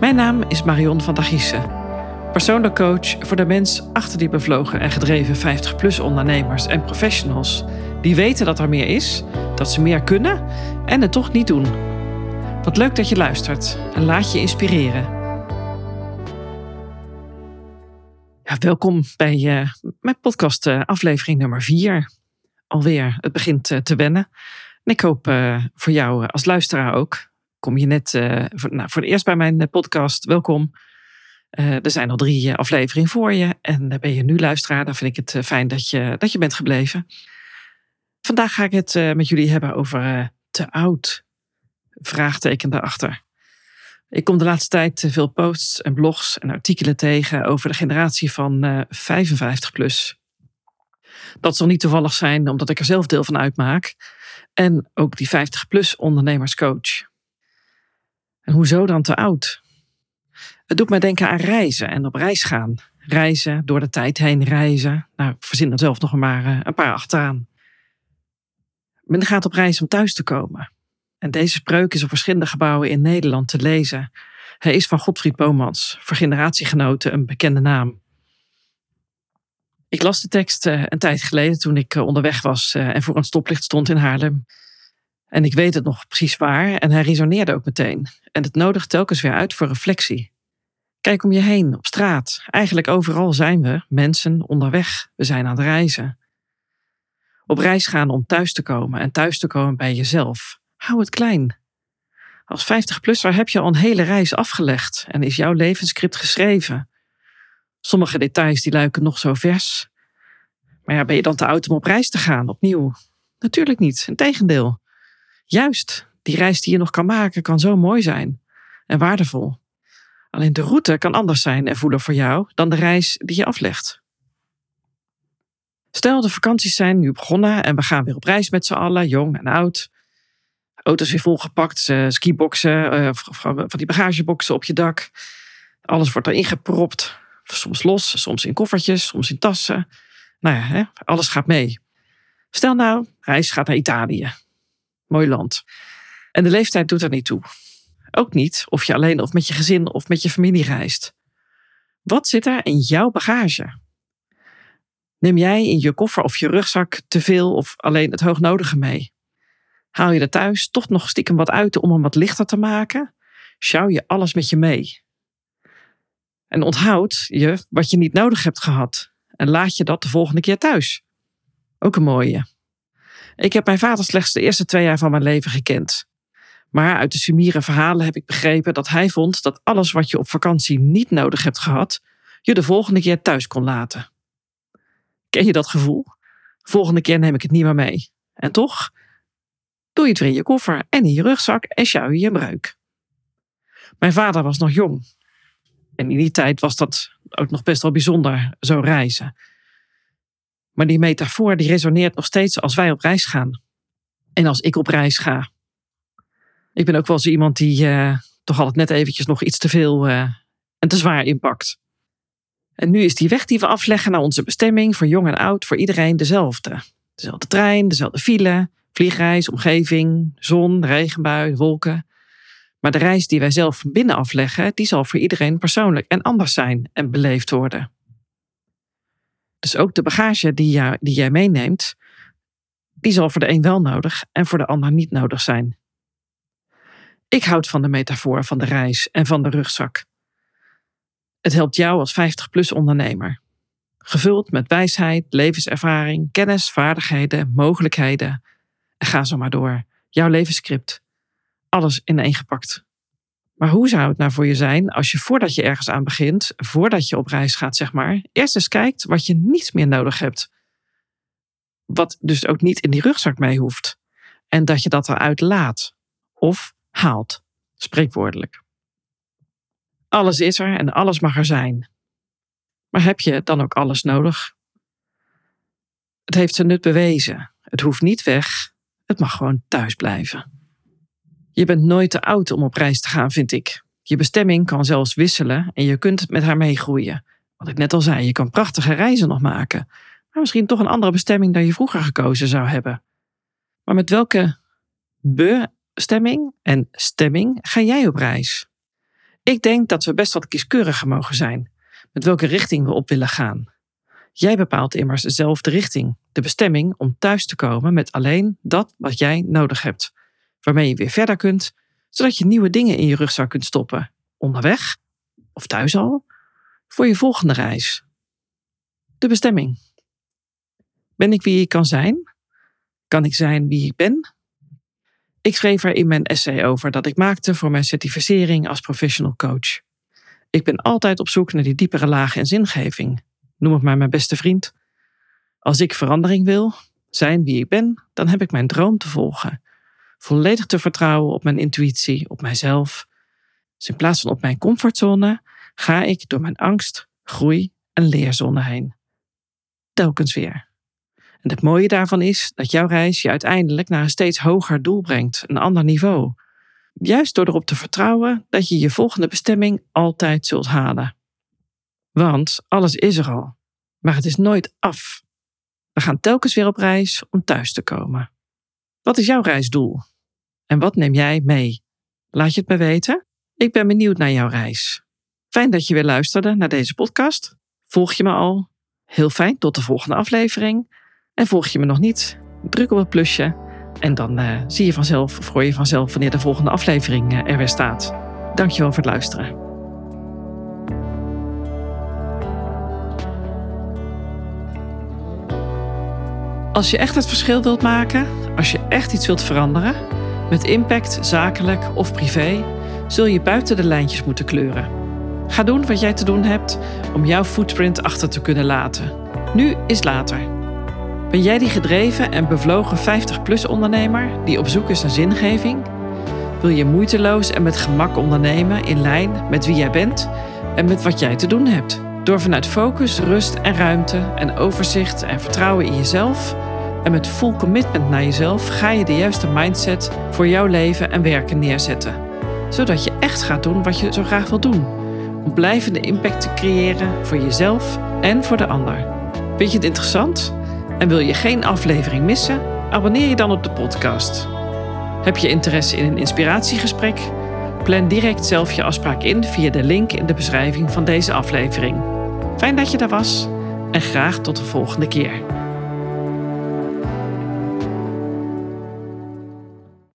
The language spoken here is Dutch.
Mijn naam is Marion van der Giessen. Persoonlijk coach voor de mens achter die bevlogen en gedreven 50-plus ondernemers en professionals. Die weten dat er meer is, dat ze meer kunnen en het toch niet doen. Wat leuk dat je luistert en laat je inspireren. Ja, welkom bij uh, mijn podcast uh, aflevering nummer 4. Alweer, het begint uh, te wennen. En ik hoop voor jou als luisteraar ook kom je net uh, voor, nou, voor het eerst bij mijn eh, podcast, welkom. Uh, er zijn al drie afleveringen voor je en ben je nu luisteraar. Dan vind ik het fijn dat je, dat je bent gebleven. Vandaag ga ik het met jullie hebben over te oud. Vraagteken daarachter. Ik kom de laatste tijd veel posts en blogs en artikelen tegen over de generatie van 55 plus. Dat zal niet toevallig zijn omdat ik er zelf deel van uitmaak. En ook die 50 plus ondernemerscoach. En hoezo dan te oud? Het doet mij denken aan reizen en op reis gaan. Reizen, door de tijd heen reizen. Nou, ik verzin er zelf nog maar eh, een paar achteraan. Men gaat op reis om thuis te komen. En deze spreuk is op verschillende gebouwen in Nederland te lezen. Hij is van Godfried Bomans, voor generatiegenoten een bekende naam. Ik las de tekst eh, een tijd geleden toen ik eh, onderweg was en voor een stoplicht stond in Haarlem. En ik weet het nog precies waar en hij resoneerde ook meteen. En het nodigt telkens weer uit voor reflectie. Kijk om je heen, op straat. Eigenlijk overal zijn we, mensen, onderweg. We zijn aan het reizen. Op reis gaan om thuis te komen en thuis te komen bij jezelf. Hou het klein. Als 50-plusser heb je al een hele reis afgelegd en is jouw levensscript geschreven. Sommige details die luiken nog zo vers. Maar ja, ben je dan te oud om op reis te gaan, opnieuw? Natuurlijk niet, integendeel. Juist, die reis die je nog kan maken kan zo mooi zijn en waardevol. Alleen de route kan anders zijn en voelen voor jou dan de reis die je aflegt. Stel, de vakanties zijn nu begonnen en we gaan weer op reis met z'n allen, jong en oud. Auto's weer volgepakt, uh, skiboxen, uh, van die bagageboxen op je dak. Alles wordt erin gepropt. Soms los, soms in koffertjes, soms in tassen. Nou ja, hè, alles gaat mee. Stel nou, reis gaat naar Italië. Mooi land. En de leeftijd doet er niet toe. Ook niet of je alleen of met je gezin of met je familie reist. Wat zit er in jouw bagage? Neem jij in je koffer of je rugzak te veel of alleen het hoognodige mee? Haal je er thuis toch nog stiekem wat uit om hem wat lichter te maken? Sjouw je alles met je mee? En onthoud je wat je niet nodig hebt gehad en laat je dat de volgende keer thuis. Ook een mooie. Ik heb mijn vader slechts de eerste twee jaar van mijn leven gekend. Maar uit de sumiere verhalen heb ik begrepen dat hij vond dat alles wat je op vakantie niet nodig hebt gehad, je de volgende keer thuis kon laten. Ken je dat gevoel? Volgende keer neem ik het niet meer mee. En toch? Doe je het weer in je koffer en in je rugzak en sjouw je je breuk. Mijn vader was nog jong. En in die tijd was dat ook nog best wel bijzonder, zo reizen. Maar die metafoor die resoneert nog steeds als wij op reis gaan. En als ik op reis ga. Ik ben ook wel eens iemand die uh, toch altijd net eventjes nog iets te veel uh, en te zwaar inpakt. En nu is die weg die we afleggen naar onze bestemming voor jong en oud voor iedereen dezelfde. Dezelfde trein, dezelfde file, vliegreis, omgeving, zon, regenbui, wolken. Maar de reis die wij zelf van binnen afleggen, die zal voor iedereen persoonlijk en anders zijn en beleefd worden. Dus ook de bagage die, jij, die jij meeneemt, die zal voor de een wel nodig en voor de ander niet nodig zijn. Ik houd van de metafoor van de reis en van de rugzak. Het helpt jou als 50-plus ondernemer. Gevuld met wijsheid, levenservaring, kennis, vaardigheden, mogelijkheden. En ga zo maar door. Jouw levensscript. Alles ineengepakt. Maar hoe zou het nou voor je zijn als je voordat je ergens aan begint, voordat je op reis gaat, zeg maar, eerst eens kijkt wat je niet meer nodig hebt. Wat dus ook niet in die rugzak mee hoeft. En dat je dat eruit laat. Of haalt. Spreekwoordelijk. Alles is er en alles mag er zijn. Maar heb je dan ook alles nodig? Het heeft zijn nut bewezen. Het hoeft niet weg. Het mag gewoon thuis blijven. Je bent nooit te oud om op reis te gaan, vind ik. Je bestemming kan zelfs wisselen en je kunt met haar meegroeien. Wat ik net al zei, je kan prachtige reizen nog maken. Maar misschien toch een andere bestemming dan je vroeger gekozen zou hebben. Maar met welke bestemming en stemming ga jij op reis? Ik denk dat we best wat kieskeuriger mogen zijn met welke richting we op willen gaan. Jij bepaalt immers zelf de richting, de bestemming om thuis te komen met alleen dat wat jij nodig hebt, waarmee je weer verder kunt, zodat je nieuwe dingen in je rugzak kunt stoppen, onderweg of thuis al, voor je volgende reis. De bestemming. Ben ik wie ik kan zijn? Kan ik zijn wie ik ben? Ik schreef er in mijn essay over dat ik maakte voor mijn certificering als professional coach. Ik ben altijd op zoek naar die diepere lagen en zingeving. Noem het maar mijn beste vriend. Als ik verandering wil, zijn wie ik ben, dan heb ik mijn droom te volgen. Volledig te vertrouwen op mijn intuïtie, op mijzelf. Dus in plaats van op mijn comfortzone, ga ik door mijn angst, groei en leerzone heen. Telkens weer. En het mooie daarvan is dat jouw reis je uiteindelijk naar een steeds hoger doel brengt, een ander niveau. Juist door erop te vertrouwen dat je je volgende bestemming altijd zult halen. Want alles is er al, maar het is nooit af. We gaan telkens weer op reis om thuis te komen. Wat is jouw reisdoel? En wat neem jij mee? Laat je het me weten? Ik ben benieuwd naar jouw reis. Fijn dat je weer luisterde naar deze podcast. Volg je me al? Heel fijn, tot de volgende aflevering. En volg je me nog niet? Druk op het plusje en dan uh, zie je vanzelf of hoor je vanzelf wanneer de volgende aflevering uh, er weer staat. Dankjewel voor het luisteren. Als je echt het verschil wilt maken, als je echt iets wilt veranderen, met impact, zakelijk of privé, zul je buiten de lijntjes moeten kleuren. Ga doen wat jij te doen hebt om jouw footprint achter te kunnen laten. Nu is later. Ben jij die gedreven en bevlogen 50-plus ondernemer die op zoek is naar zingeving? Wil je moeiteloos en met gemak ondernemen in lijn met wie jij bent en met wat jij te doen hebt? Door vanuit focus, rust en ruimte en overzicht en vertrouwen in jezelf en met full commitment naar jezelf ga je de juiste mindset voor jouw leven en werken neerzetten. Zodat je echt gaat doen wat je zo graag wil doen. Om blijvende impact te creëren voor jezelf en voor de ander. Vind je het interessant? En wil je geen aflevering missen? Abonneer je dan op de podcast. Heb je interesse in een inspiratiegesprek? Plan direct zelf je afspraak in via de link in de beschrijving van deze aflevering. Fijn dat je daar was en graag tot de volgende keer.